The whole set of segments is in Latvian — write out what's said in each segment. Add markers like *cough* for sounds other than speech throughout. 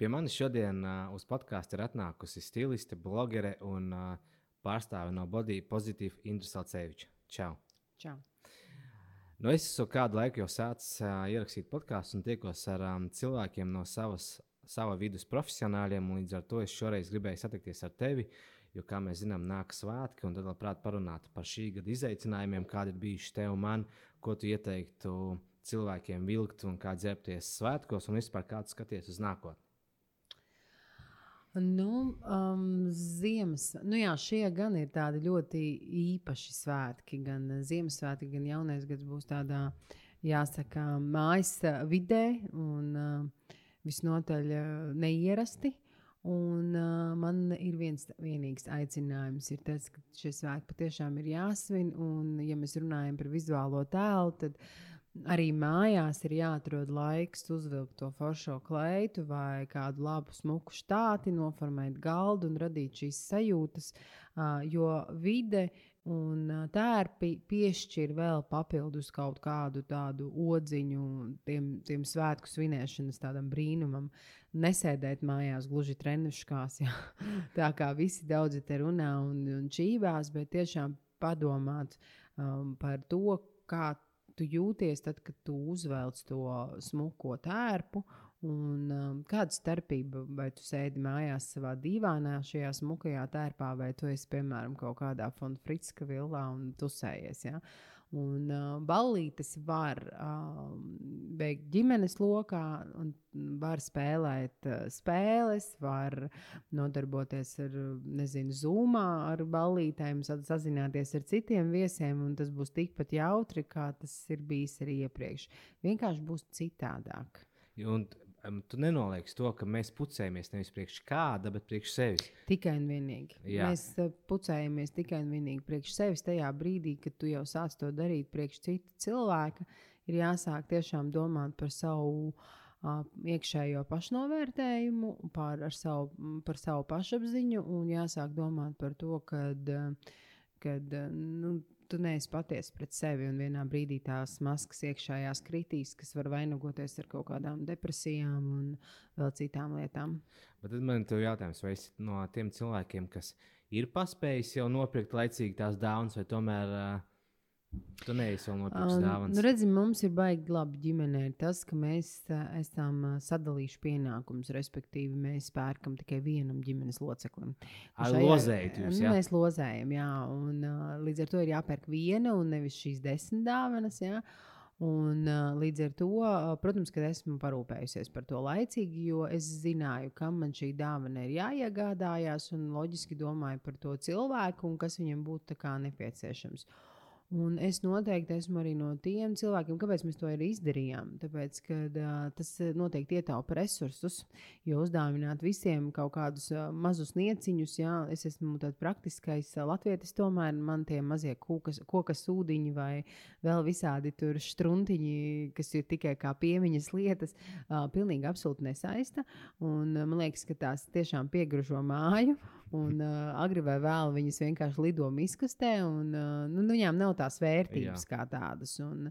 Pie manis šodien uh, uz podkāstu ir atnākusi stiliste, blogere un uh, pārstāve no Body Positive Indra Salceviča. Čau! Čau. Nu, es esmu kādu laiku jau sācis uh, ierakstīt podkāstu un tiekos ar um, cilvēkiem no savas, sava vidus profesionāļiem. Līdz ar to es šoreiz gribēju satikties ar tevi, jo, kā mēs zinām, nāk svētki, un tad labprāt parunāt par šī gada izaicinājumiem, kādi ir bijuši tev un man, ko tu ieteiktu cilvēkiem vilkt un kā ģērbties svētkos, un vispār kā skaties uz nākotni. Nu, um, ziemas, nu jā, šie gan ir tādi ļoti īpaši svētki. Gan Ziemassvētki, gan jaunais gads būs tādā, jāsaka, mājas vidē un uh, visnotaļ uh, neierasti. Un, uh, man ir viens vienīgs aicinājums, ir tas, ka šie svētki patiešām ir jāsvin. Un, ja mēs runājam par vizuālo tēlu, tad Arī mājās ir jāatrod laiks uzvilkt to foršo kleitu vai kādu labu smuku štāti, noformēt galdu un radīt šīs sajūtas, jo vide un tērpi piešķir vēl papildus kaut kādu tādu odziņu tiem, tiem svētku svinēšanas tādam brīnumam. Nesēdēt mājās gluži treniškās, jā. *laughs* tā kā visi daudzi te runā un, un čīvās, bet tiešām padomāt um, par to, kā tu jūties tad, kad tu uzvelc to smuko tērpu. Un, um, kāda starpība, vai tu sēdi mājās savā dīvānā, šajā smukajā tērpā, vai tu esi, piemēram, kaut kādā fonda friska vilā un tusējies. Ja? Un uh, ballītes var uh, beigt ģimenes lokā, un var spēlēt uh, spēles, var nodarboties ar, nezinu, zūmā ar ballītēm, sazināties ar citiem viesiem, un tas būs tikpat jautri, kā tas ir bijis arī iepriekš. Vienkārši būs citādāk. Un um, tu nenoliedz to, ka mēs pucējamies nevis priekš kāda, bet priekš sevis. Tikai un vienīgi. Jā. Mēs uh, pucējamies tikai un vienīgi priekš sevis. Tajā brīdī, kad tu jau sāc to darīt priekš cita cilvēka, ir jāsāk tiešām domāt par savu. Uh, iekšējo pašnovērtējumu, par savu, par savu pašapziņu, un jāsāk domāt par to, kad, kad nu, tu neesi patiesa pret sevi, un vienā brīdī tās maskas iekšējās kritīs, kas var vainagoties ar kaut kādām depresijām un vēl citām lietām. Bet tad man ir jautājums, vai esi no tiem cilvēkiem, kas ir paspējis jau nopirkt laicīgi tās dāvanas, vai tomēr uh, Tu vēl nopircis um, dāvanas. Nu, redzi, mums ir baigi labi ģimenē tas, ka mēs esam sadalījuši pienākumus. Respektīvi, mēs pērkam tikai vienam ģimenes loceklim. Ar lozēju jūs, nu, jā? Mēs lozējam, jā. Un, līdz ar to ir jāpērk viena un nevis šīs desmit dāvanas. Jā. Un, uh, līdz ar to, uh, protams, ka esmu parūpējusies par to laicīgi, jo es zināju, kam man šī dāvana ir jāiegādājās, un loģiski domāju par to cilvēku un kas viņam būtu nepieciešams. Uh, Un es noteikti esmu arī no tiem cilvēkiem, kāpēc mēs to arī izdarījām. Tāpēc, ka uh, tas noteikti ietaupa resursus, jo uzdāvināt visiem kaut kādus uh, mazus nieciņus, jā, es esmu tāds praktiskais uh, latvietis, tomēr man tie mazie kūkas, koka sūdiņi vai vēl visādi tur struntiņi, kas ir tikai kā piemiņas lietas, uh, pilnīgi absolūti nesaista. Un, uh, man liekas, ka tās tiešām piegružo māju. Un uh, agri vai vēl viņas vienkārši lido miskastē, un uh, nu, viņām nav tās vērtības Jā. kā tādas. Un,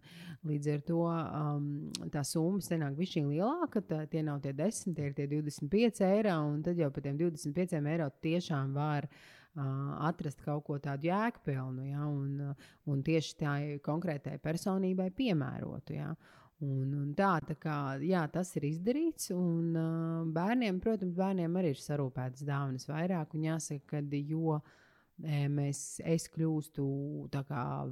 līdz ar to um, tā summa senāk bija šī lielāka. Tā, tie nav tie 10, tie ir tie 25 eiro, un tad jau par tiem 25 eiro tiešām var. Uh, atrast kaut ko tādu jēgpilnu, ja, un, un tieši tā konkrētai personībai piemērotu. Ja. Un, un tā, tā kā, jā, tas ir izdarīts. Un, uh, bērniem, protams, bērniem arī ir sarūpētas dāvanas vairāk. Un jāsaka, ka jo e, mēs, es kļūstu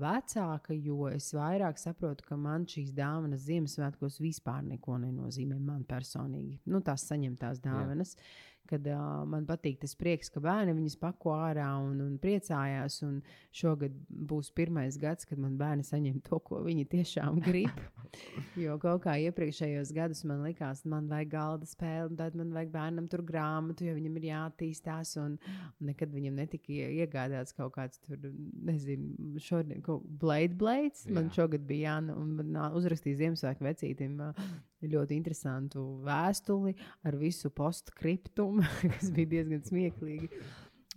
vecāka, jo es vairāk saprotu, ka man šīs dāvanas Ziemassvētkos vispār neko nenozīmē man personīgi. Nu, tās saņemtās dāvanas. Jā kad uh, man patīk tas prieks, ka bērni viņas pako ārā un, un priecājās. Un šogad būs pirmais gads, kad man bērni saņem to, ko viņi tiešām grib. *laughs* jo kaut kā iepriekšējos gados man likās, man vajag galda spēli, tad man vajag bērnam tur grāmatu, jo viņam ir jāattīstās. Un, un nekad viņam netika iegādāts kaut kāds tur, nezinu, šodien, kaut blade blades. Man šogad bija jāna, un man uzrakstīja Ziemassvētku vecītim. Uh, ļoti interesantu vēstuli ar visu postskriptumu, *laughs* kas bija diezgan smieklīgi.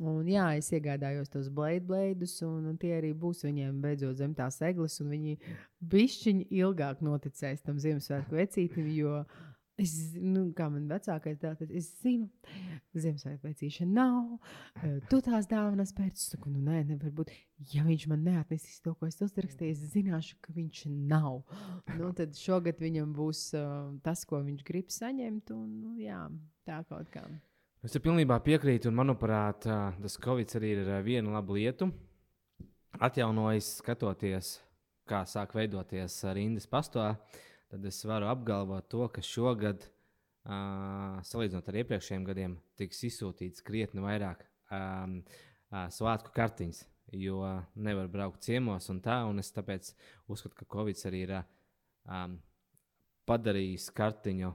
Un, jā, es iegādājos tos blades, un, un tie arī būs viņiem beidzot zem tās eglis. Viņi bišķiņi ilgāk noticēs tam Ziemassvētku vecītim, jo Es zinu, kā man vecākais dēls, es zinu, Ziemassvētku veicīšana nav. eh, Tu tās dāvanas pēc. Es saku, nu nē, nevar būt. Ja viņš man neatnesīs to, ko es uzrakstīju, es zināšu, ka viņš nav. Nu, tad šogad viņam būs uh, tas, ko viņš grib saņemt. Un, nu, jā, tā kaut kā. Es pilnībā piekrītu, un manuprāt, ā, tas Covid arī ir viena laba lieta. Atjaunojas, skatoties, kā sāk veidoties rindas pastā, tad es varu apgalvot to, ka šogad, uh, salīdzinot ar iepriekšējiem gadiem, tiks izsūtīts krietni vairāk um, uh, svētku kartiņas, jo nevar braukt ciemos un tā, un es tāpēc uzskatu, ka Covid arī ir um, padarījis kartiņu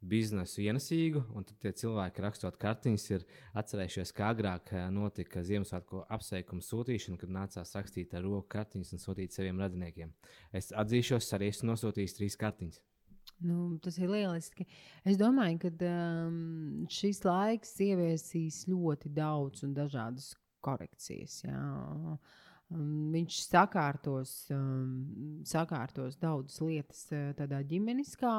biznesu ienesīgu, un tad tie cilvēki, rakstot kartiņas, ir atcerējušies, kā agrāk eh, notika Ziemassvētku apsveikuma sūtīšana, kad nācās rakstīt ar roku kartiņas un sūtīt saviem radiniekiem. Es atzīšos, arī esmu nosūtījis trīs kartiņas. Nu, tas ir lieliski. Es domāju, ka um, šis laiks ieviesīs ļoti daudz un dažādas korekcijas. Jā. Um, viņš sakārtos, um, sakārtos daudzas lietas uh, tādā ģimeniskā,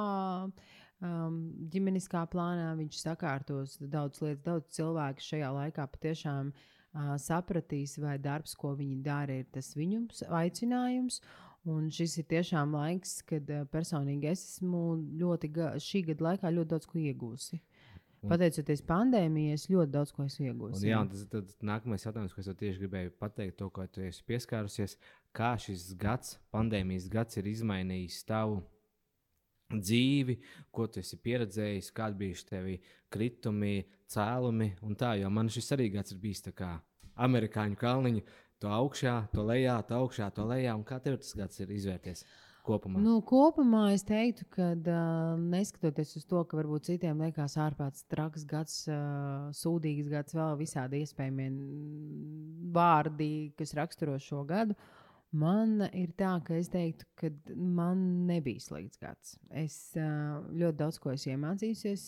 um, ģimeniskā plānā. Viņš sakārtos daudz lietas, daudz cilvēku šajā laikā patiešām uh, sapratīs, vai darbs, ko viņi dara, ir tas viņu aicinājums. Un šis ir tiešām laiks, kad uh, personīgi es esmu ļoti ga šī gada laikā ļoti daudz ko iegūsi. Pateicoties pandēmijai, es ļoti daudz ko esmu Un, iegūsi. jā, tas ir nākamais jautājums, ko es tieši gribēju pateikt, to, ko tu esi pieskārusies. Kā šis gads, pandēmijas gads, ir izmainījis tavu dzīvi, ko tu esi pieredzējis, kādi bija tevi kritumi, cēlumi un tā. Jo man šis arī gads ir bijis tā kā amerikāņu kalniņa, to augšā, to lejā, to augšā, to lejā. Un kā tev tas gads ir izvērties kopumā? Nu, kopumā es teiktu, ka uh, neskatoties uz to, ka varbūt citiem liekas ārpats traks gads, uh, sūdīgs gads, vēl visādi iespējamie mm, vārdi, kas raksturo šo gadu. Man ir tā, ka es teiktu, ka man nebija slikts gads. Es ļoti daudz ko esmu iemācījusies,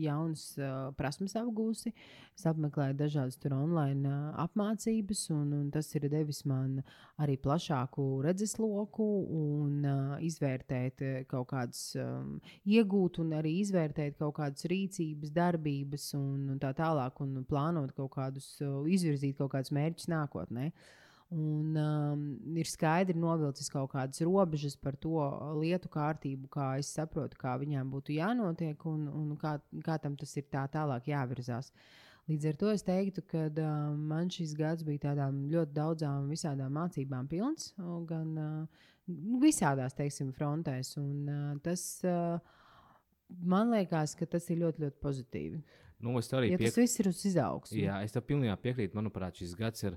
jaunas prasmes apgūsi. Es apmeklēju dažādas tur online apmācības, un, un tas ir devis man arī plašāku redzesloku un izvērtēt kaut kādas, iegūt un arī izvērtēt kaut kādas rīcības, darbības un, un tā tālāk, un plānot kaut kādus, izvirzīt kaut kādus mērķus nākotnē. Un, um, ir skaidri novilcis kaut kādas robežas par to lietu kārtību, kā es saprotu, kā viņām būtu jānotiek un, un kā, kā tam tas ir tā tālāk jāvirzās. Līdz ar to es teiktu, ka uh, man šis gads bija tādām ļoti daudzām visādām mācībām pilns, o, gan uh, visādās, teiksim, frontēs. Un, uh, tas uh, man liekas, ka tas ir ļoti, ļoti pozitīvi. Nu, Ja tas piekrītu. viss ir uz izaugsmu. Jā, es tam pilnībā piekrītu. Manuprāt, šis gads ir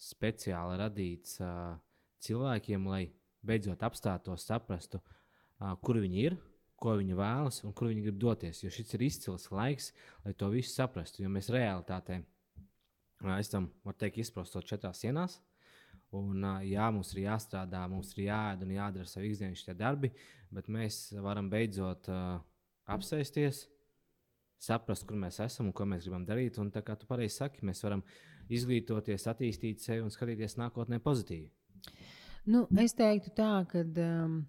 speciāli radīts uh, cilvēkiem, lai beidzot apstātos, saprastu, uh, kur viņi ir, ko viņi vēlas un kur viņi grib doties. Jo šis ir izcils laiks, lai to visu saprastu. Jo mēs realitātē uh, esam, var teikt, izprostot četrās sienās. Un, uh, jā, mums ir jāstrādā, mums ir jāēd un jādara savi ikdienas darbi, bet mēs varam beidzot uh, apsēsties, saprast, kur mēs esam un ko mēs gribam darīt. Un, kā tu pareizi saki, mēs varam izglītoties, attīstīt sevi un skatīties nākotnē pozitīvi. Nu, es teiktu tā, ka um,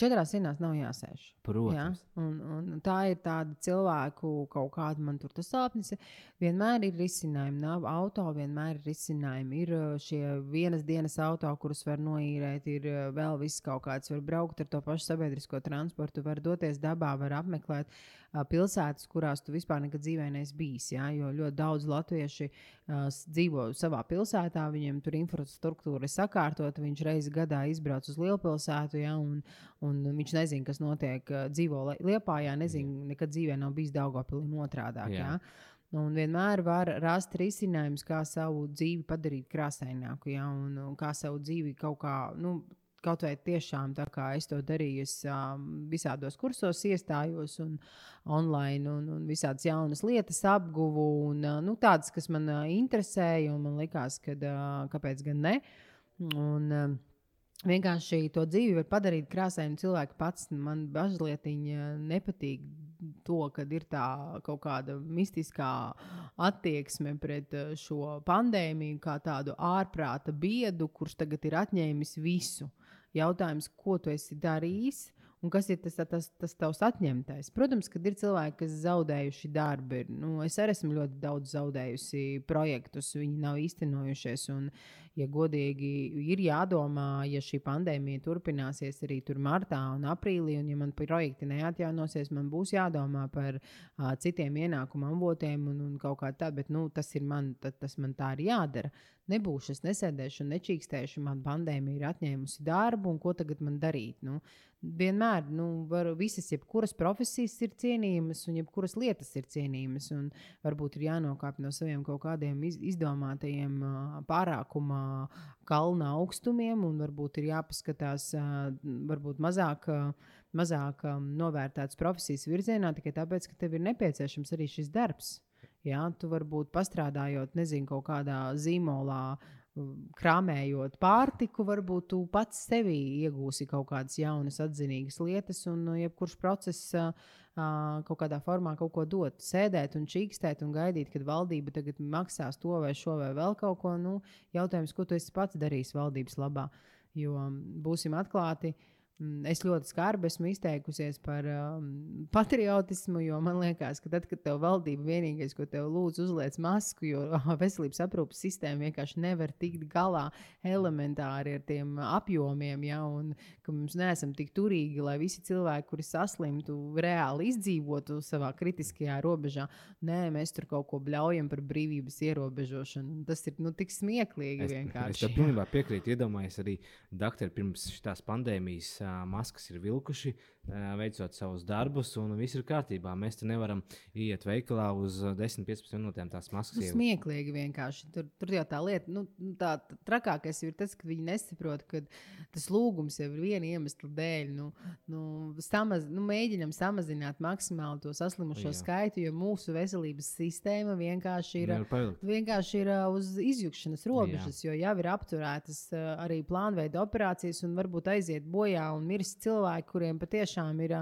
četrās sienās nav jāsēž. Jā, Protams, un, un tā ir tāda cilvēku kaut kāda man tur tas sāpnis. Vienmēr ir risinājumi. Nav auto, vienmēr ir risinājumi. Ir uh, šie vienas dienas auto, kurus var noīrēt, ir uh, vēl viss kaut kāds. Var braukt ar to pašu sabiedrisko transportu, var doties dabā, var apmeklēt pilsētas, kurās tu vispār nekad dzīvē neesi bijis. Jā, jo ļoti daudz latvieši uh, dzīvo savā pilsētā, viņiem tur infrastruktūra ir sakārtota, viņš reizi gadā izbrauc uz lielpilsētu, jā, un, un viņš nezina, kas notiek. Dzīvo Liepā, nezina, nekad dzīvē nav bijis Daugopilī un otrādāk. Jā. Jā. Un vienmēr var rast risinājumus, kā savu dzīvi padarīt krāsaināku, ja, un, un kā savu dzīvi kaut kā, nu, kaut vai tiešām tā kā es to darīju, es um, visādos kursos iestājos un online, un, un visādas jaunas lietas apguvu, un uh, nu, tādas, kas man uh, interesēja, un man likās, ka uh, kāpēc gan ne. Un, um, Vienkārši to dzīvi var padarīt krāsainu cilvēku pats. Man bažlietiņa nepatīk to, ka ir tā kaut kāda mistiskā attieksme pret eh, šo pandēmiju, kā tādu ārprāta biedu, kurš tagad ir atņēmis visu. Jautājums, ko tu esi darījis un kas ir tas, tas, tas tavs atņemtais. Protams, kad ir cilvēki, kas zaudējuši darbu, nu, es arī esmu ļoti daudz zaudējusi projektus, viņi nav īstenojušies. Un, ja godīgi ir jādomā, ja šī pandēmija turpināsies arī tur martā un aprīlī, un ja man projekti neatjaunosies, man būs jādomā par uh, citiem ienākumu avotiem un, un kaut kā tādu, bet nu, tas ir man, tas man tā ir jādara. Nebūšu, es nesēdēšu un nečīkstēšu, man pandēmija ir atņēmusi darbu, un ko tagad man darīt? Nu, vienmēr nu, var, visas, jebkuras profesijas ir cienījamas, un jebkuras lietas ir cienījamas. Varbūt ir jānokāpj no saviem kaut kādiem iz, izdomātajiem pārākuma kalna augstumiem, un varbūt ir jāpaskatās varbūt mazāk. Mazāk novērtētas profesijas virzienā tikai tāpēc, ka tev ir nepieciešams arī šis darbs. Jā, tu varbūt pastrādājot, nezinu, kaut kādā zīmolā, krāmējot pārtiku, varbūt tu pats sevī iegūsi kaut kādas jaunas, atzinīgas lietas, un nu, jebkurš process kaut kādā formā kaut ko dot. Sēdēt un čīkstēt un gaidīt, kad valdība tagad maksās to vai šo vai vēl kaut ko. Nu, jautājums, ko tu esi pats darījis valdības labā? Jo būsim atklāti. Uh, es ļoti skarbi esmu izteikusies par um, patriotismu, jo man liekas, ka tad, kad tev valdība vienīgais, ko tev lūdz, uzliec masku, jo *laughs* veselības aprūpas sistēma vienkārši nevar tikt galā elementāri ar tiem apjomiem, ja, un ka mums neesam tik turīgi, lai visi cilvēki, kuri saslimtu, reāli izdzīvotu savā kritiskajā robežā. Nē, mēs tur kaut ko bļaujam par brīvības ierobežošanu. Tas ir nu, tik smieklīgi es, vienkārši. Es tam pilnībā piekrītu. Iedomājieties, arī doktori pirms šīs pandēmijas maskas ir vilkuši, veicot savus darbus, un viss ir kārtībā. Mēs te nevaram iet veikalā uz 10-15 minūtēm tās maskas. Tas ir smieklīgi vienkārši. Tur, tur jau tā lieta, nu, tā trakākais ir tas, ka viņi nesaprot, ka tas lūgums jau ir viena iemesla dēļ. Nu, nu, samaz, nu, mēģinam samazināt maksimāli to saslimušo Jā. skaitu, jo mūsu veselības sistēma vienkārši ir, vienkārši ir uz izjukšanas robežas, Jā. jo jau ir apturētas arī plānveida operācijas un varbūt aiziet bojā un mirst cilvēki, kuriem patiešām ir.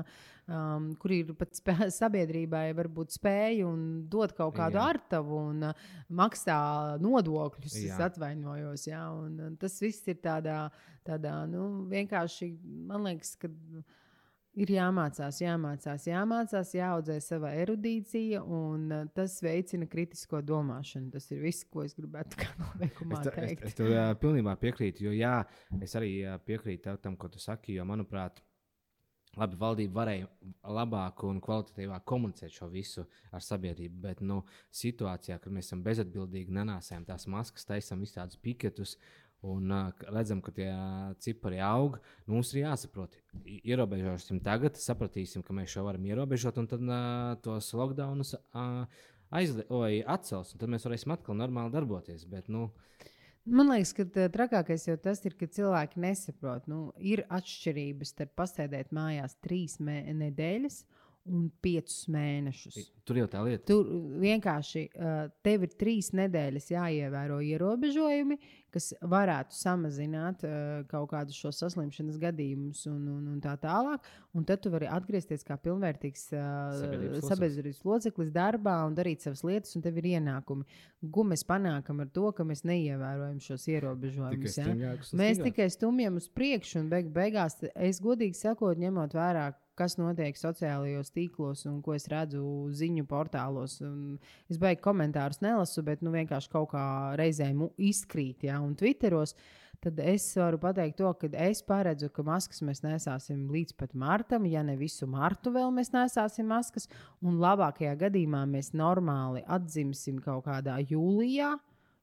Um, kur ir pat spē, sabiedrībai varbūt spēja un dot kaut kādu jā. artavu un uh, maksā nodokļus. Jā. Es atvainojos, jā, un, un tas viss ir tādā, tādā nu, vienkārši, man liekas, ka ir jāmācās, jāmācās, jāmācās, jāaudzē sava erudīcija, un uh, tas veicina kritisko domāšanu. Tas ir viss, ko es gribētu noteikumā es, teikt. Es, es tev uh, pilnībā piekrītu, jo jā, es arī uh, piekrītu tam, ko tu saki, jo manuprāt, Labi, valdība varēja labāk un kvalitatīvāk komunicēt šo visu ar sabiedrību, bet nu, situācijā, kad mēs esam bezatbildīgi, nenāsām tās maskas, taisām visādus piketus un uh, redzam, ka tie cipari aug, nu, mums ir jāsaprot, ierobežosim tagad, sapratīsim, ka mēs šo varam ierobežot, un tad uh, tos lockdownus uh, atcels, un tad mēs varēsim atkal normāli darboties. Bet, nu, Man liekas, ka trakākais jau tas ir, ka cilvēki nesaprot, nu, ir atšķirības starp pasēdēt mājās trīs nedēļas un piecus mēnešus. Tur jau tā lieta. Tur vienkārši uh, tev ir trīs nedēļas jāievēro ierobežojumi, kas varētu samazināt uh, kaut kādus šo saslimšanas gadījumus un, un, un tā tālāk. Un tad tu vari atgriezties kā pilnvērtīgs uh, sabiedrības loceklis darbā un darīt savas lietas, un tev ir ienākumi. Ko mēs panākam ar to, ka mēs neievērojam šos ierobežojumus? Ja? Mēs tikai stumjam uz priekšu, un beig beigās es godīgi sakot, ņemot vērā, kas notiek sociālajos tīklos un ko es redzu ziņu portālos. Un es beigās komentārus nelasu, bet nu, vienkārši kaut kā reizēm izkrīt, ja, un Twitteros. Tad es varu pateikt to, ka es paredzu, ka maskas mēs nesāsim līdz pat martam, ja ne visu martu vēl mēs nesāsim maskas. Un labākajā gadījumā mēs normāli atzimsim kaut kādā jūlijā,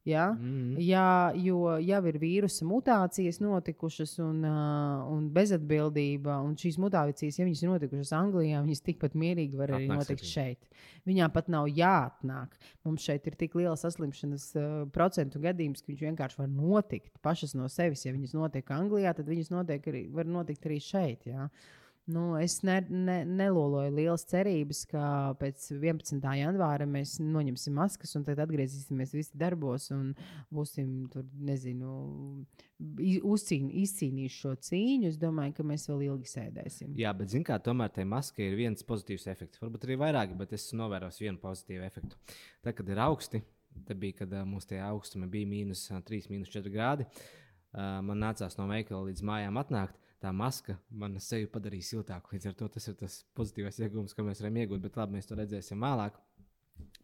Ja? Mm -hmm. Jā, jo jau ir vīrusa mutācijas notikušas un, uh, un bezatbildība. Un šīs mutācijas, ja viņas ir notikušas Anglijā, viņas tikpat mierīgi var arī notikt arī. šeit. Viņām pat nav jāatnāk. Mums šeit ir tik liela saslimšanas uh, procentu gadījums, ka viņš vienkārši var notikt pašas no sevis. Ja viņas notiek Anglijā, tad viņas notiek arī, var notikt arī šeit. Ja? Nu, es ne, ne, neloloju lielas cerības, ka pēc 11. janvāra mēs noņemsim maskas un tad atgriezīsimies visi darbos un būsim tur, nezinu, uzcīn, izcīnījuši šo cīņu. Es domāju, ka mēs vēl ilgi sēdēsim. Jā, bet zināmā mērā tomēr tai maskai ir viens pozitīvs efekts. Varbūt arī vairāk, bet es novēroju vienu pozitīvu efektu. Tad, kad ir augsti, tad bija, kad mums tie augstumi bija mīnus 3, mīnus 4 grādi. Uh, man nācās no veikala līdz mājām atnākt tā maska man sevi padarīja siltāku. Līdz ar to tas ir tas pozitīvais iegūms, ko mēs varam iegūt, bet labi, mēs to redzēsim vēlāk.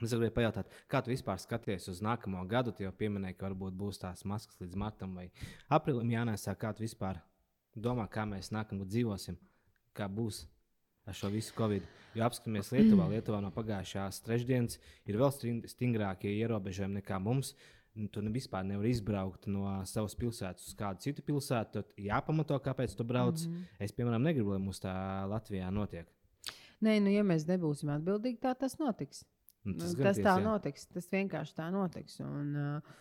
Es gribēju pajautāt, kā tu vispār skaties uz nākamo gadu? Tu jau pieminēji, ka varbūt būs tās maskas līdz martam vai aprīlim jānēsā. Kā tu vispār domā, kā mēs nākamā dzīvosim, kā būs ar šo visu covid? Jo apskatāmies Lietuvā, Lietuvā no pagājušās trešdienas ir vēl stingrākie ierobežojumi nekā mums. Nu, tu vispār nevari izbraukt no savas pilsētas uz kādu citu pilsētu. Tad jāpamato, kāpēc tu brauc. Mm -hmm. Es, piemēram, negribu, lai mums tā Latvijā notiek. Nē, nu, ja mēs nebūsim atbildīgi, tā tas notiks. Nu, tas, tas tā jā. notiks. Tas vienkārši tā notiks. Un, uh,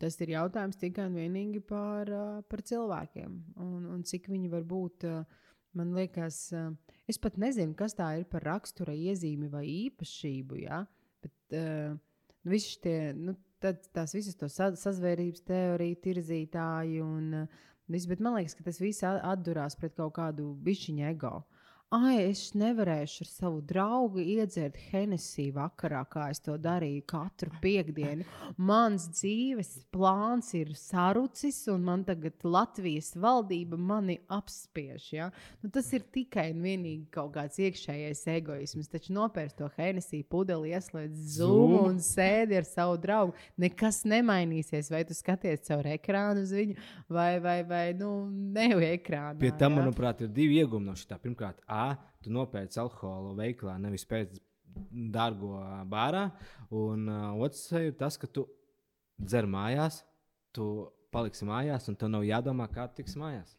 tas ir jautājums tikai un vienīgi par, uh, par cilvēkiem. Un, un cik viņi var būt. Uh, man liekas, uh, es pat nezinu, kas tā ir par rakstura iezīmi vai īpašību. Ja? Bet, uh, nu, visi tie, nu, tad, tās visas to sa sazvērības teoriju, tirzītāji un uh, viss. Bet man liekas, ka tas viss atdurās pret kaut kādu bišķiņu ego. Ah, es nevarēšu ar savu draugu iedzert Hennessy vakarā, kā es to darīju katru piekdienu. Mans dzīves plāns ir sarucis, un man tagad Latvijas valdība mani apspiež. Ja? Nu, tas ir tikai un vienīgi kaut kāds iekšējais egoisms. Taču nopērst to Hennessy pudeli, ieslēdz Zoom un sēdi ar savu draugu. Nekas nemainīsies, vai tu skaties caur ekrānu uz viņu, vai, vai, vai nu, ne jau ekrānā. Pie tam, ja? manuprāt, ir divi iegūmi no šī. Pirmkārt, A, tu nopērci alkoholu veikalā, nevis pēc dārgo bārā. Un uh, otrs ir tas, ka tu dzer mājās, tu paliksi mājās, un tev nav jādomā, kā tiks mājās.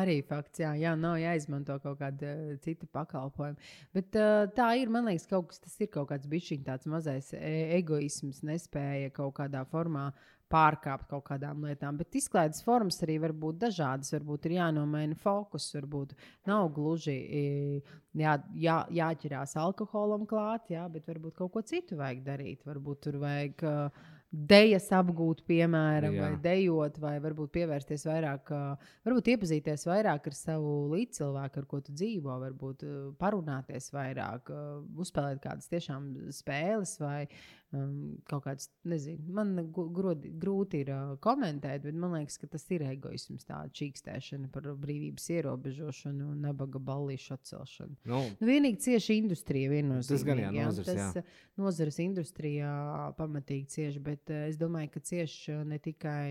Arī fakts, jā, jā nav jāizmanto kaut kāda uh, cita pakalpojuma. Bet uh, tā ir, man liekas, kaut kas, tas ir kaut kāds bišķiņš, tāds mazais e egoisms, nespēja kaut kādā formā pārkāpt kaut kādām lietām. Bet izklaides formas arī var būt dažādas. Varbūt ir jānomaina fokus, varbūt nav gluži e, jā, jā, jāķerās alkoholam klāt, jā, bet varbūt kaut ko citu vajag darīt. Varbūt tur vajag. Uh, Dejas apgūt, piemēram, Jā. vai dejot, vai varbūt pievērsties vairāk, varbūt iepazīties vairāk ar savu līdzcilvēku, ar ko tu dzīvo, varbūt parunāties vairāk, uzspēlēt kādas tiešām spēles vai um, kaut kāds, nezinu, man grodi, grūti ir uh, komentēt, bet man liekas, ka tas ir egoisms, tā čīkstēšana par brīvības ierobežošanu un nabaga ballīšu atcelšanu. Nu, nu, vienīgi cieši industrija viennozīmīgi. Tas gan jā, nozars, jā. Tas, uh, nozares industrijā pamatīgi cieši, bet uh, es domāju, ka cieši ne tikai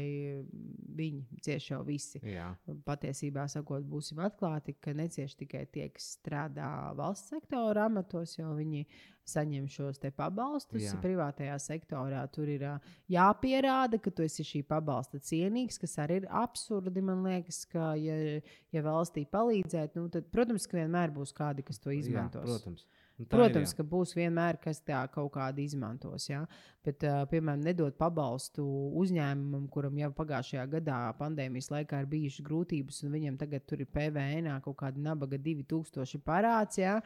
viņi, cieši jau visi. Jā. Patiesībā sakot, būsim atklāti, ka necieš tikai tie, kas strādā valsts sektora amatos, jo viņi saņem šos pabalstus Jā. privātajā sektorā. Tur ir jāpierāda, ka tu esi šī pabalsta cienīgs, kas arī ir absurdi. Man liekas, ka, ja, ja valstī palīdzēt, nu, tad, protams, ka vienmēr būs kādi, kas to izmantos. Jā, protams. Nu, Protams, ir, jā. ka būs vienmēr kas tā kaut kāda izmantos. Ja? Bet, uh, piemēram, nedot pabalstu uzņēmumam, kuram jau pagājušajā gadā pandēmijas laikā ir bijušas grūtības, un viņam tagad tur ir PVN kaut kāda nabaga 2000 parāds. Ja?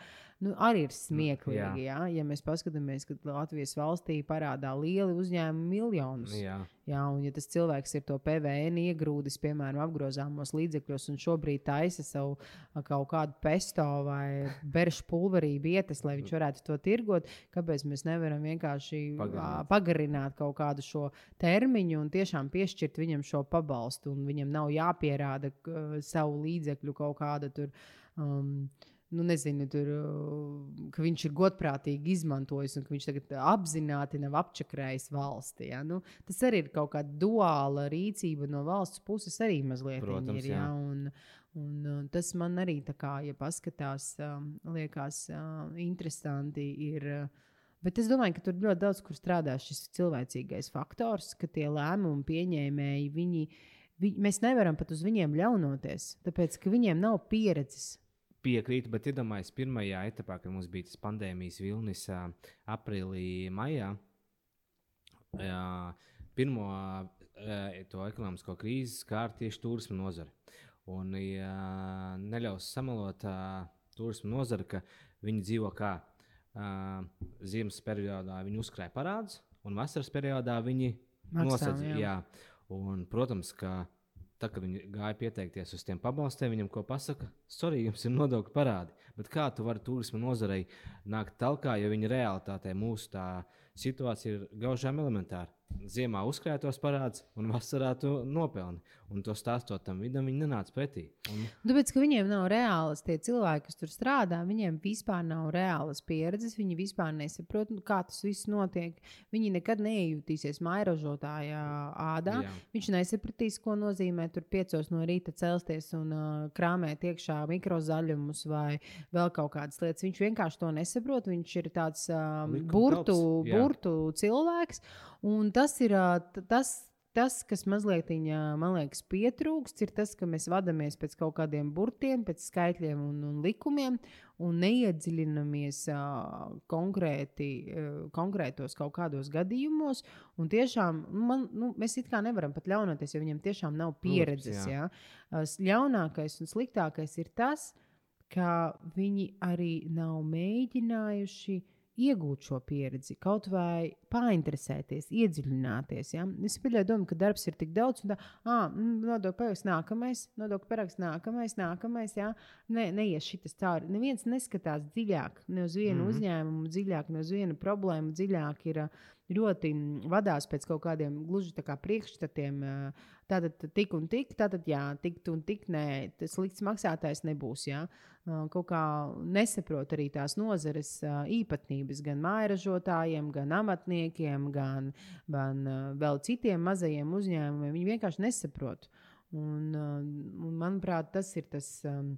Nu, arī ir smieklīgi. Jā. Ja? ja mēs paskatāmies, ka Latvijas valstī parādā lieli uzņēmumi miljonus. Jā. Jā, un, ja tas cilvēks ir to PVN iegrūdis, piemēram, apgrozāmos līdzekļos, un šobrīd taisa savu kaut kādu pesto vai beršu pulverību ietas, lai viņš varētu to tirgot, kāpēc mēs nevaram vienkārši pagarināt, pagarināt kaut kādu šo termiņu un tiešām piešķirt viņam šo pabalstu, un viņam nav jāpierāda savu līdzekļu kaut kāda tur. Um, nu, nezinu, tur, ka viņš ir godprātīgi izmantojis un ka viņš tagad apzināti nav apčakrējis valsti. Ja? Nu, tas arī ir kaut kāda duāla rīcība no valsts puses, arī mazliet. Protams, ir, ja? un, un, un tas man arī, kā, ja paskatās, liekas interesanti. Ir, Bet es domāju, ka tur ļoti daudz kur strādā šis cilvēcīgais faktors, ka tie lēmumu pieņēmēji, viņi, viņi, mēs nevaram pat uz viņiem ļaunoties, tāpēc ka viņiem nav pieredzes Piekrītu, bet iedomājieties, pirmajā etapā, kad mums bija tas pandēmijas vilnis, aprīlī, maijā, jā, pirmo to ekonomisko krīzi skāra tieši turisma nozare. Un ja neļaus samalot turisma nozare, ka viņi dzīvo kā ziemas periodā, viņi uzkrāja parādus, un vasaras periodā viņi nosedz. Un, protams, ka Tā, kad viņi gāja pieteikties uz tiem pabalstiem, viņam ko pasaka, sorry, jums ir nodokļu parādi. Bet kā tu vari turisma nozarei nākt tālāk, ja viņa realitātē mūsu situācija ir gaužām elementāra? Ziemā uzkrātos parādus, un vasarā to nopelni. Un to stāstot tam vidam, viņi nenāca pretī. Un... Tāpēc, ka viņiem nav reālas, tie cilvēki, kas tur strādā, viņiem vispār nav reālas pieredzes. Viņi vispār nesaprot, nu, kā tas viss notiek. Viņi nekad neiejutīsies mairažotāja ādā. Jā. Viņš nesapratīs, ko nozīmē tur piecos no rīta celsties un uh, krāmēt iekšā mikrozaļumus vai vēl kaut kādas lietas. Viņš vienkārši to nesaprot. Viņš ir tāds um, burtu, burtu cilvēks. Un tas ir tas, Tas, kas mazliet, man liekas, pietrūkst, ir tas, ka mēs vadāmies pēc kaut kādiem burtiem, pēc skaitļiem un, un likumiem, un neiedziļinamies uh, konkrēti, uh, konkrētos kaut kādos gadījumos. Un tiešām man, nu, mēs it kā nevaram pat ļaunoties, jo viņiem tiešām nav pieredzes. Protams, jā. Jā. Ļaunākais un sliktākais ir tas, ka viņi arī nav mēģinājuši iegūt šo pieredzi, kaut vai painteresēties, iedziļināties. Ja? Es pieļauju, domu, ka darbs ir tik daudz, un tā, ah, nodokļu paraksts nākamais, nodokļu paraksts nākamais, nākamais. Ja? Ne, neies šis cauri. Neviens neskatās dziļāk, ne uz vienu mm -hmm. uzņēmumu, dziļāk, ne uz vienu problēmu, dziļāk ir ļoti vadās pēc kaut kādiem gluži kā priekšstatiem. Tātad tik un tik, tātad jā, tik un tik, nē, tas slikts maksātājs nebūs. Jā. Kaut kā nesaprot arī tās nozares īpatnības gan mājražotājiem, gan amatniekiem, gan, gan vēl citiem mazajiem uzņēmumiem. Viņi vienkārši nesaprot. Un, un manuprāt, tas ir tas. Um,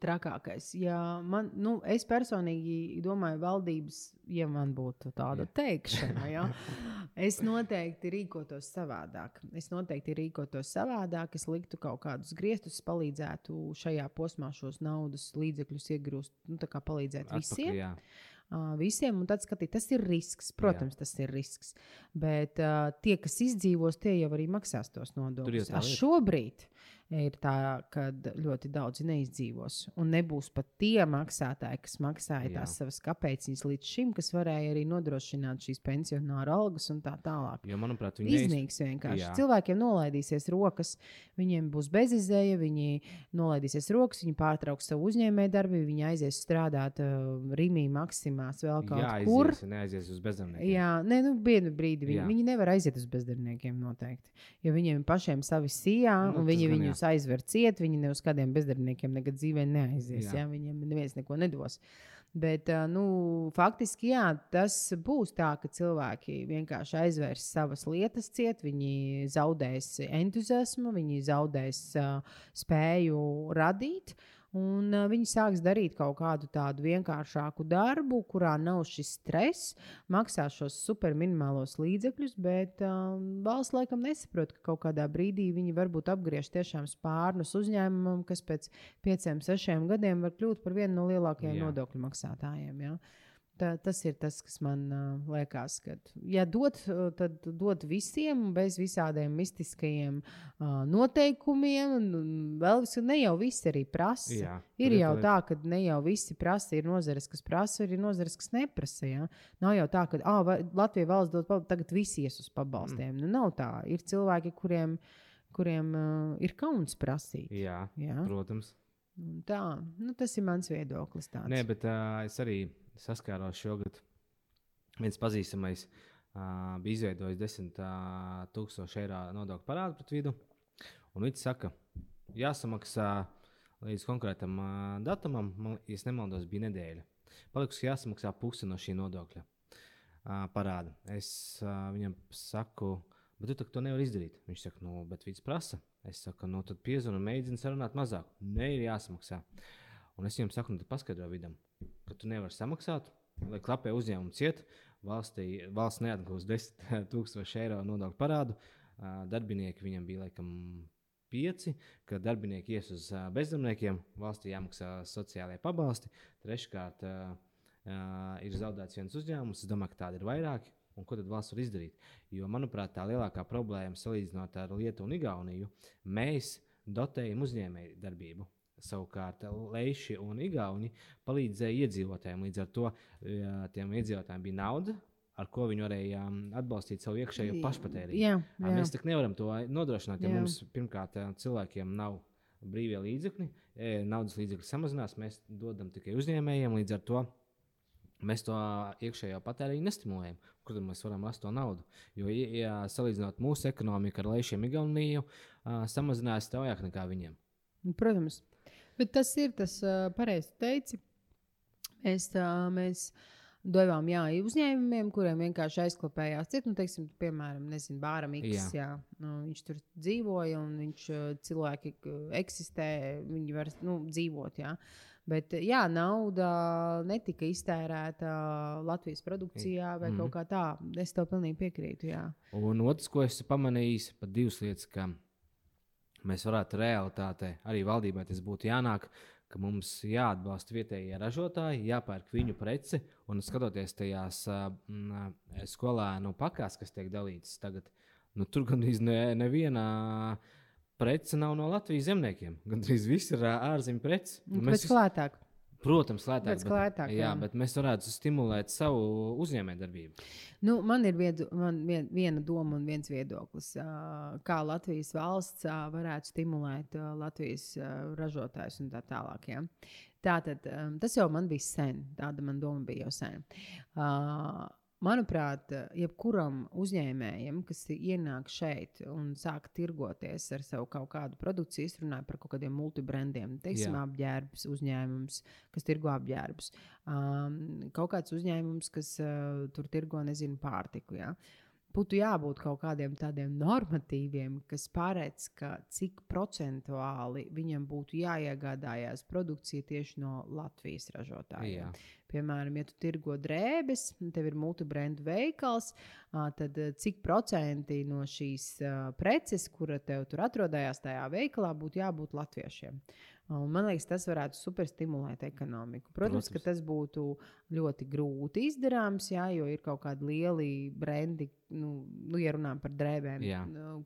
trakākais. Ja man, nu, es personīgi domāju, valdības, ja man būtu tāda teikšana, ja, *laughs* es noteikti rīkotos savādāk. Es noteikti rīkotos savādāk, es liktu kaut kādus griestus, palīdzētu šajā posmā šos naudas līdzekļus iegūst, nu, tā kā palīdzēt Atpakaļ, visiem. Jā. Uh, visiem, un tad skatīt, tas ir risks. Protams, Jā. tas ir risks. Bet uh, tie, kas izdzīvos, tie jau arī maksās tos nodokļus. Šobrīd ir tā, ka ļoti daudzi neizdzīvos. Un nebūs pat tie maksātāji, kas maksāja Jā. tās savas kapeiciņas līdz šim, kas varēja arī nodrošināt šīs pensionāra algas un tā tālāk. Jo, manuprāt, viņi iznīks vienkārši. Jā. Cilvēkiem nolaidīsies rokas, viņiem būs bezizēja, viņi nolaidīsies rokas, viņi pārtrauks savu uzņēmēju darbību, viņi aizies strādāt uh, Rīgā, Maksimās, vēl kaut Jā, kur. Neaizies uz bezdarbniekiem. Jā, ne, nu, vienu brīdi viņi, Jā. viņi nevar aiziet uz bezdarbniekiem noteikti. Jo viņiem pašiem savi sijā, nu, un viņi viņus viņus aizver ciet, viņi ne uz kādiem bezdarbniekiem nekad dzīvē neaizies. Jā. Jā, viņiem neviens neko nedos. Bet nu, faktiski jā, tas būs tā, ka cilvēki vienkārši aizvērs savas lietas ciet, viņi zaudēs entuziasmu, viņi zaudēs uh, spēju radīt. Uh, Un uh, viņi sāks darīt kaut kādu tādu vienkāršāku darbu, kurā nav šis stress, maksā šos superminimālos līdzekļus, bet um, valsts laikam nesaprot, ka kaut kādā brīdī viņi varbūt apgriež tiešām spārnus uzņēmumam, kas pēc pieciem, sešiem gadiem var kļūt par vienu no lielākajiem Jā. nodokļu maksātājiem. Ja? Tā, tas ir tas, kas man uh, liekas, ka, ja dot, tad dot visiem, bez visādiem mistiskajiem uh, noteikumiem. Vēl vis, ne jau visi arī prasa. Jā, ir jau tā, ka ne jau visi prasa. Ir nozares, kas prasa, ir nozares, kas neprasa. Ja? Nav jau tā, ka ah, Latvija valsts dod pabalstu, tagad visi ies uz pabalstiem. Mm. Nu, nav tā. Ir cilvēki, kuriem, kuriem uh, ir kauns prasīt. Jā, jā? protams. Tā, nu, tas ir mans viedoklis. Tāds. Nē, bet uh, es arī saskāros šogad. Viens pazīstamais uh, bija izveidojis 10,000 eiro nodokļu parādu pret vidu. Un viņš saka, jāsamaksā līdz konkrētam uh, datumam, man, ja nemaldos, bija nedēļa. Palikusi jāsamaksā puse no šī nodokļa uh, parāda. Es uh, viņam saku, bet tu to nevari izdarīt. Viņš saka, nu, bet viņš prasa. Es saku, nu, tad piezvanu mēģinu sarunāt mazāk. Nē, ir jāsamaksā. Un es viņam saku, nu, paskaidro vidam, ka tu nevari samaksāt, lai klapē uzņēmumu ciet. Valstī, valsts neatgūs 10,000 *laughs* eiro nodokļu parādu. Darbinieki viņam bija laikam pieci, ka darbinieki ies uz bezdarbniekiem, valstī jāmaksā sociālajie pabalsti. Treškārt, ir zaudēts viens uzņēmums. Es domāju, ka tādi ir vairāki. Un ko tad valsts var izdarīt? Jo, manuprāt, tā lielākā problēma salīdzinot ar Lietuvu un Igauniju, mēs dotējam uzņēmēju darbību. Savukārt, Leiši un Igauni palīdzēja iedzīvotājiem. Līdz ar to jā, tiem iedzīvotājiem bija nauda, ar ko viņi varēja atbalstīt savu iekšējo pašpatēriņu. Jā, jā. Mēs tā nevaram to nodrošināt, ja jā. mums pirmkārt cilvēkiem nav brīvie līdzekļi, naudas līdzekļi samazinās, mēs dodam tikai uzņēmējiem. Līdz ar to mēs to iekšējo patēriņu nestimulējam. Kur mēs varam rast to naudu? Jo, ja salīdzinot mūsu ekonomiku ar Leišiem Igauniju, samazinājās straujāk nekā viņiem. Protams, bet tas ir tas uh, pareizi teici. Mēs, uh, mēs devām jā, uzņēmumiem, kuriem vienkārši aizklāpējās citu, nu, teiksim, piemēram, nezinu, Bāram X. Jā. Jā, nu, viņš tur dzīvoja un viņš cilvēki eksistē, viņi var nu, dzīvot. Jā. Bet jā, nauda netika iztērēta Latvijas produkcijā vai mm kaut kā tā. Es tev pilnīgi piekrītu. Jā. Un otrs, ko esmu pamanījis, pat divas lietas, ka mēs varētu realitātē, arī valdībai tas būtu jānāk, ka mums jāatbalsta vietējie ražotāji, jāpērk viņu preci. Un skatoties tajās uh, skolēnu pakās, kas tiek dalītas tagad, nu, tur gandrīz ne, nevienā prece nav no Latvijas zemniekiem. Gan drīz viss ir ārzemju preci. Nu, mēs esam lētāk. Protams, lētāk. Bet, lētāk jā, jā, bet mēs varētu stimulēt savu uzņēmējdarbību. Nu, man ir viedu, man vien, viena doma un viens viedoklis, kā Latvijas valsts varētu stimulēt Latvijas ražotājus un tā tālāk. Ja? Tātad, tas jau man bija sen, tāda man doma bija jau sen. Uh, Manuprāt, jebkuram uzņēmējam, kas ienāk šeit un sāk tirgoties ar savu kaut kādu produkciju, es runāju par kaut kādiem multibrandiem, teiksim, Jā. apģērbs uzņēmums, kas tirgo apģērbus, um, kaut kāds uzņēmums, kas uh, tur tirgo, nezinu, pārtiku. Ja? būtu jābūt kaut kādiem tādiem normatīviem, kas paredz, ka cik procentuāli viņam būtu jāiegādājās produkcija tieši no Latvijas ražotājiem. Jā. Piemēram, ja tu tirgo drēbes, tev ir multibrandu veikals, tad cik procenti no šīs preces, kura tev tur atrodas tajā veikalā, būtu jābūt latviešiem. Un man liekas, tas varētu superstimulēt ekonomiku. Protams, Protams, ka tas būtu ļoti grūti izdarāms, jā, jo ir kaut kādi lieli brendi, nu, nu ja runājam par drēbēm, jā.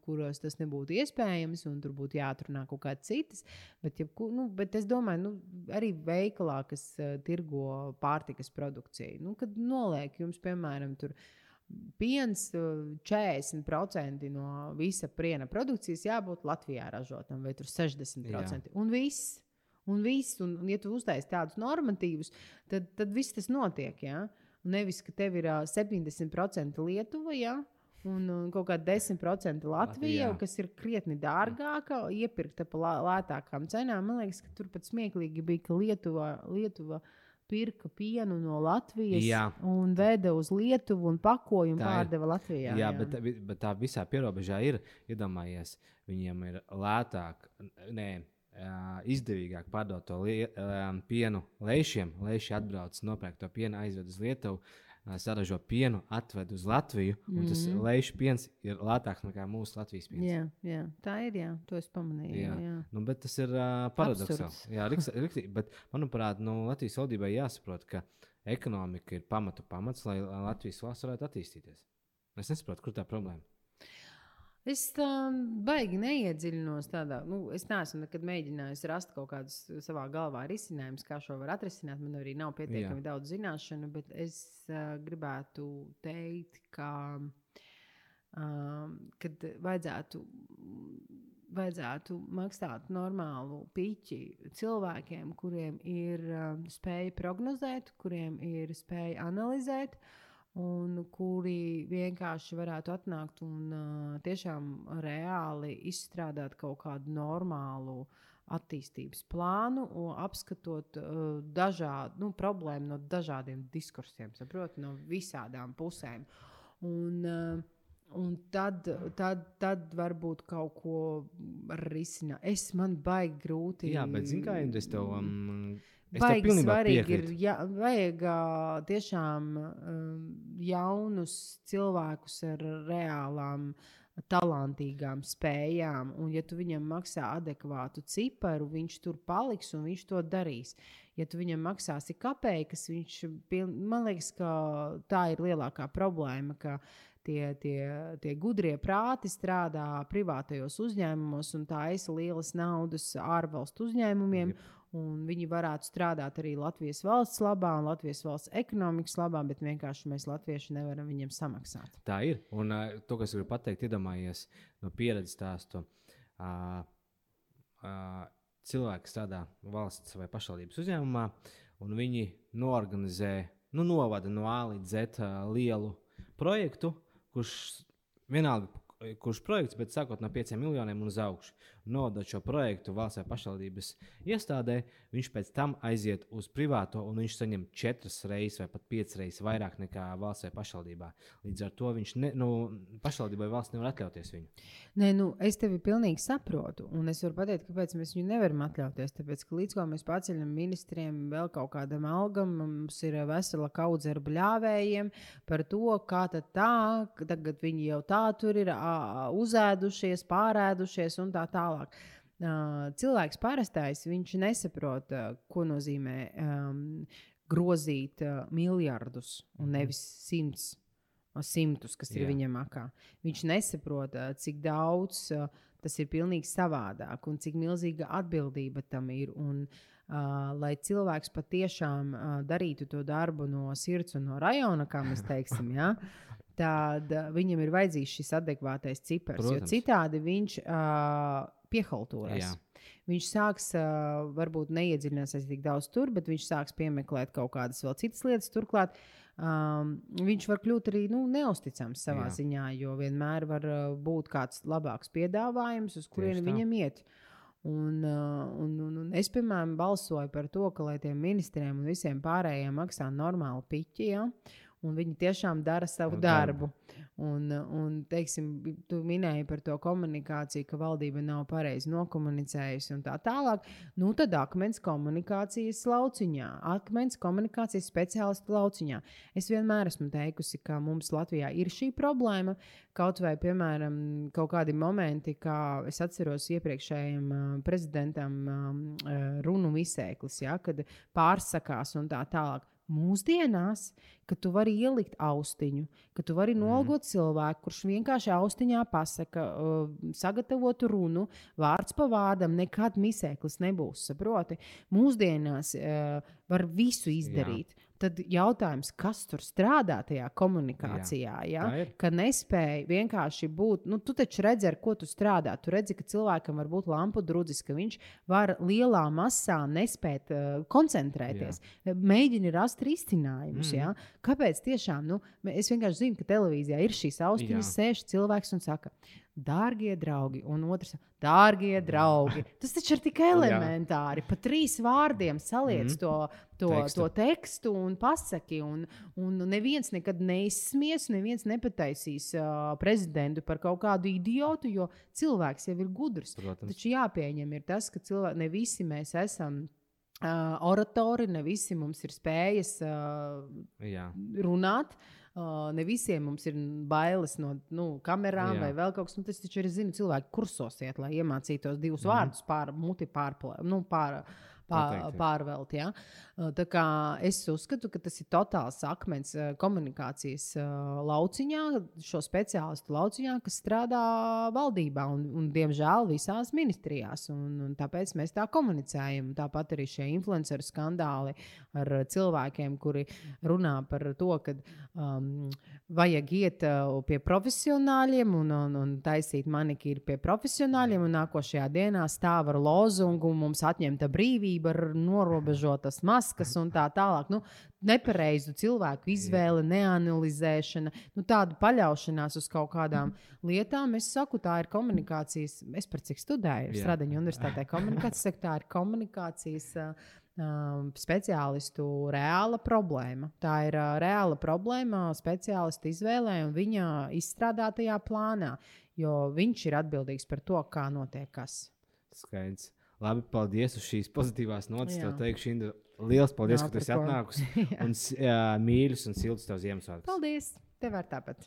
Kuros tas nebūtu iespējams, un tur būtu jāatrunā kaut kādas citas. Bet, ja, nu, bet es domāju, nu, arī veikalā, kas uh, tirgo pārtikas produkciju, nu, kad noliek jums, piemēram, tur piens 40% no visa piena produkcijas jābūt Latvijā ražotam, vai 60%. Jā. Un viss. Un, viss, un, un ja tu uztaisīsi tādus normatīvus, tad, tad viss tas notiek. Ja? Nevis, ka tev ir uh, 70% Lietuva, ja? un, un kaut kāda 10% Latvija, Latvijā. kas ir krietni dārgāka, iepirkta par lētākām cenām. Man liekas, ka tur pat smieklīgi bija, ka Lietuva. Lietuva uh, pirka pienu no Latvijas jā. un veda uz Lietuvu un pakojumu pārdeva Latvijā. Jā, jā. Bet, bet tā visā pierobežā ir iedomājies, viņiem ir lētāk, nē, izdevīgāk pārdot to lie, pienu lēšiem. Lēši atbrauc, nopērk to pienu, aizved uz Lietuvu saražo pienu, atved uz Latviju, un mm tas mhm. lejuš piens ir lētāks nekā mūsu Latvijas piens. Jā, jā, tā ir. Jā, to es pamanīju. Jā. Jā. Nu, bet tas ir uh, paradoxāli. Jā, riktīgi. Bet, manuprāt, nu, Latvijas valdībai jāsaprot, ka ekonomika ir pamatu pamats, lai Latvijas valsts varētu attīstīties. Es nesaprotu, kur tā problēma. Es tam baigi neiedziļinos tādā. Nu, es neesmu nekad mēģinājis rast kaut kādus savā galvā risinājumus, kā šo var atrisināt. Man arī nav pietiekami Jā. daudz zināšanu, bet es uh, gribētu teikt, ka um, vajadzētu, vajadzētu maksāt normālu piķi cilvēkiem, kuriem ir um, spēja prognozēt, kuriem ir spēja analizēt. Uh, un kuri vienkārši varētu atnākt un uh, tiešām reāli izstrādāt kaut kādu normālu attīstības plānu, apskatot uh, dažādu nu, problēmu no dažādiem diskursiem, saprot, no visādām pusēm. Un, uh, Un tad, tad, tad varbūt kaut ko risināt. Es man baigi grūti. Jā, bet zinu, kā Indris tev. Um, Baigi svarīgi piekrīt. ir, ja, vajag tiešām jaunus cilvēkus ar reālām, talantīgām spējām. Un, ja tu viņam maksā adekvātu ciparu, viņš tur paliks un viņš to darīs. Ja tu viņam maksāsi kapeikas, viņš, man liekas, ka tā ir lielākā problēma. Tie, tie, tie gudrie prāti strādā privātajos uzņēmumos un tā aizsaka lielas naudas ārvalstu uzņēmumiem. Jep un viņi varētu strādāt arī Latvijas valsts labā un Latvijas valsts ekonomikas labā, bet vienkārši mēs, Latvieši, nevaram viņiem samaksāt. Tā ir. Un uh, to, kas gribu pateikt, iedomājies no pieredzes stāstu. Uh, uh, cilvēki strādā valsts vai pašvaldības uzņēmumā, un viņi norganizē nu, novada no A līdz Z uh, lielu projektu, kurš vienalga, kurš projekts, bet sākot no 5 miljoniem un uz augšu, nodot šo projektu valsts vai pašvaldības iestādē, viņš pēc tam aiziet uz privāto un viņš saņem četras reizes vai pat piecas reizes vairāk nekā valsts vai pašvaldībā. Līdz ar to viņš ne, nu, pašvaldībai valsts nevar atļauties viņu. Nē, nu, es tevi pilnīgi saprotu, un es varu pateikt, kāpēc mēs viņu nevaram atļauties. Tāpēc, ka līdz ko mēs paceļam ministriem vēl kaut kādam algam, mums ir vesela kaudze ar bļāvējiem par to, kā tā, tagad viņi jau tā tur ir uzēdušies, pārēdušies un tā tālāk cilvēks parastais, viņš nesaprot, ko nozīmē um, grozīt uh, miljardus un mhm. nevis simts. Simtus, kas Jā. ir viņam akā. Viņš nesaprot, cik daudz uh, tas ir pilnīgi savādāk un cik milzīga atbildība tam ir. Un, uh, lai cilvēks patiešām uh, darītu to darbu no sirds un no rajona, kā mēs *laughs* teiksim, ja, tad uh, viņam ir vajadzīgs šis adekvātais cipars. Protams. Jo citādi viņš uh, piehaltūras. Viņš sāks, uh, varbūt neiedziļināsies tik daudz tur, bet viņš sāks piemeklēt kaut kādas vēl citas lietas. Turklāt um, viņš var kļūt arī nu, neusticams savā Jā. ziņā, jo vienmēr var uh, būt kāds labāks piedāvājums, uz kurieni viņam iet. Un, un, un, un es, piemēram, balsoju par to, ka lai tiem ministriem un visiem pārējiem maksā normāli piķi. Ja? Uh, un viņi tiešām dara savu darbu. Un, un teiksim, tu minēji par to komunikāciju, ka valdība nav pareizi nokomunicējusi un tā tālāk. Nu, tad akmens komunikācijas lauciņā, akmens komunikācijas speciālistu lauciņā. Es vienmēr esmu teikusi, ka mums Latvijā ir šī problēma. Kaut vai, piemēram, kaut kādi momenti, kā es atceros iepriekšējiem uh, prezidentam uh, runu izsēklis, ja, kad pārsakās un tā tālāk Mūsdienās, ka tu vari ielikt austiņu, ka tu vari nolgot mm. cilvēku, kurš vienkārši austiņā pasaka, uh, sagatavotu runu, vārds pa vārdam, nekad misēklis nebūs. Saproti? Mūsdienās uh, var visu izdarīt. Jā. Tad jautājums, kas tur strādā tajā komunikācijā, jā, ja? ka nespēja vienkārši būt. Nu, tu taču redzi, ar ko tu strādā. Tu redzi, ka cilvēkam var būt lampu drudzis, ka viņš var lielā masā nespēt uh, koncentrēties. Jā. Mēģini rast risinājumus. Mm. Jā. Kāpēc tiešām? Nu, es vienkārši zinu, ka televīzijā ir šīs austiņas, sēž cilvēks un saka, Dārgie draugi, un otrs - dārgie draugi. Tas taču ir tik *laughs* elementāri. Pa trīs vārdiem saliec mm. to, to tekstu. to tekstu un pasaki. Un, un neviens nekad neizsmies, neviens nepataisīs uh, prezidentu par kaut kādu idiotu, jo cilvēks jau ir gudrs. Protams. Taču jāpieņem ir tas, ka cilvēki, ne visi mēs esam. Uh, oratori, ne visi mums ir spējas uh, Jā. runāt. Uh, Uh, ne visiem mums ir bailes no nu, kamerām Jā. vai vēl kaut kas. Nu, tas taču ir, zinu, cilvēki kursos iet, lai iemācītos divus mm. vārdus pār, muti pārplē, nu, pār, pār, pārvelt. Ja? Tā kā es uzskatu, ka tas ir totāls akmens komunikācijas lauciņā, šo speciālistu lauciņā, kas strādā valdībā un, un diemžēl, visās ministrijās. Un, un tāpēc mēs tā komunicējam. Tāpat arī šie influenceru skandāli ar cilvēkiem, kuri runā par to, ka um, vajag iet pie profesionāļiem un, un, un taisīt manikīru pie profesionāļiem, un nākošajā dienā stāv ar lozungu mums atņemta brīvība, ar norobežotas maskas un tā tālāk. Nu, nepareizu cilvēku izvēle, neanalizēšana, nu, tāda paļaušanās uz kaut kādām lietām. Es saku, tā ir komunikācijas, es par cik studēju Stradaņu universitātē komunikācijas, saku, tā ir komunikācijas. Um, speciālistu reāla problēma. Tā ir uh, reāla problēma speciālistu izvēlē un viņa izstrādātajā plānā, jo viņš ir atbildīgs par to, kā notiek kas. Skaidrs. Labi, paldies uz šīs pozitīvās notis. Tev teikšu, Indu, Lielas paldies, Nav ka tu esi atnākusi. *laughs* un uh, mīļus un siltus tev Ziemassvētkus. Paldies! Tev var tāpat.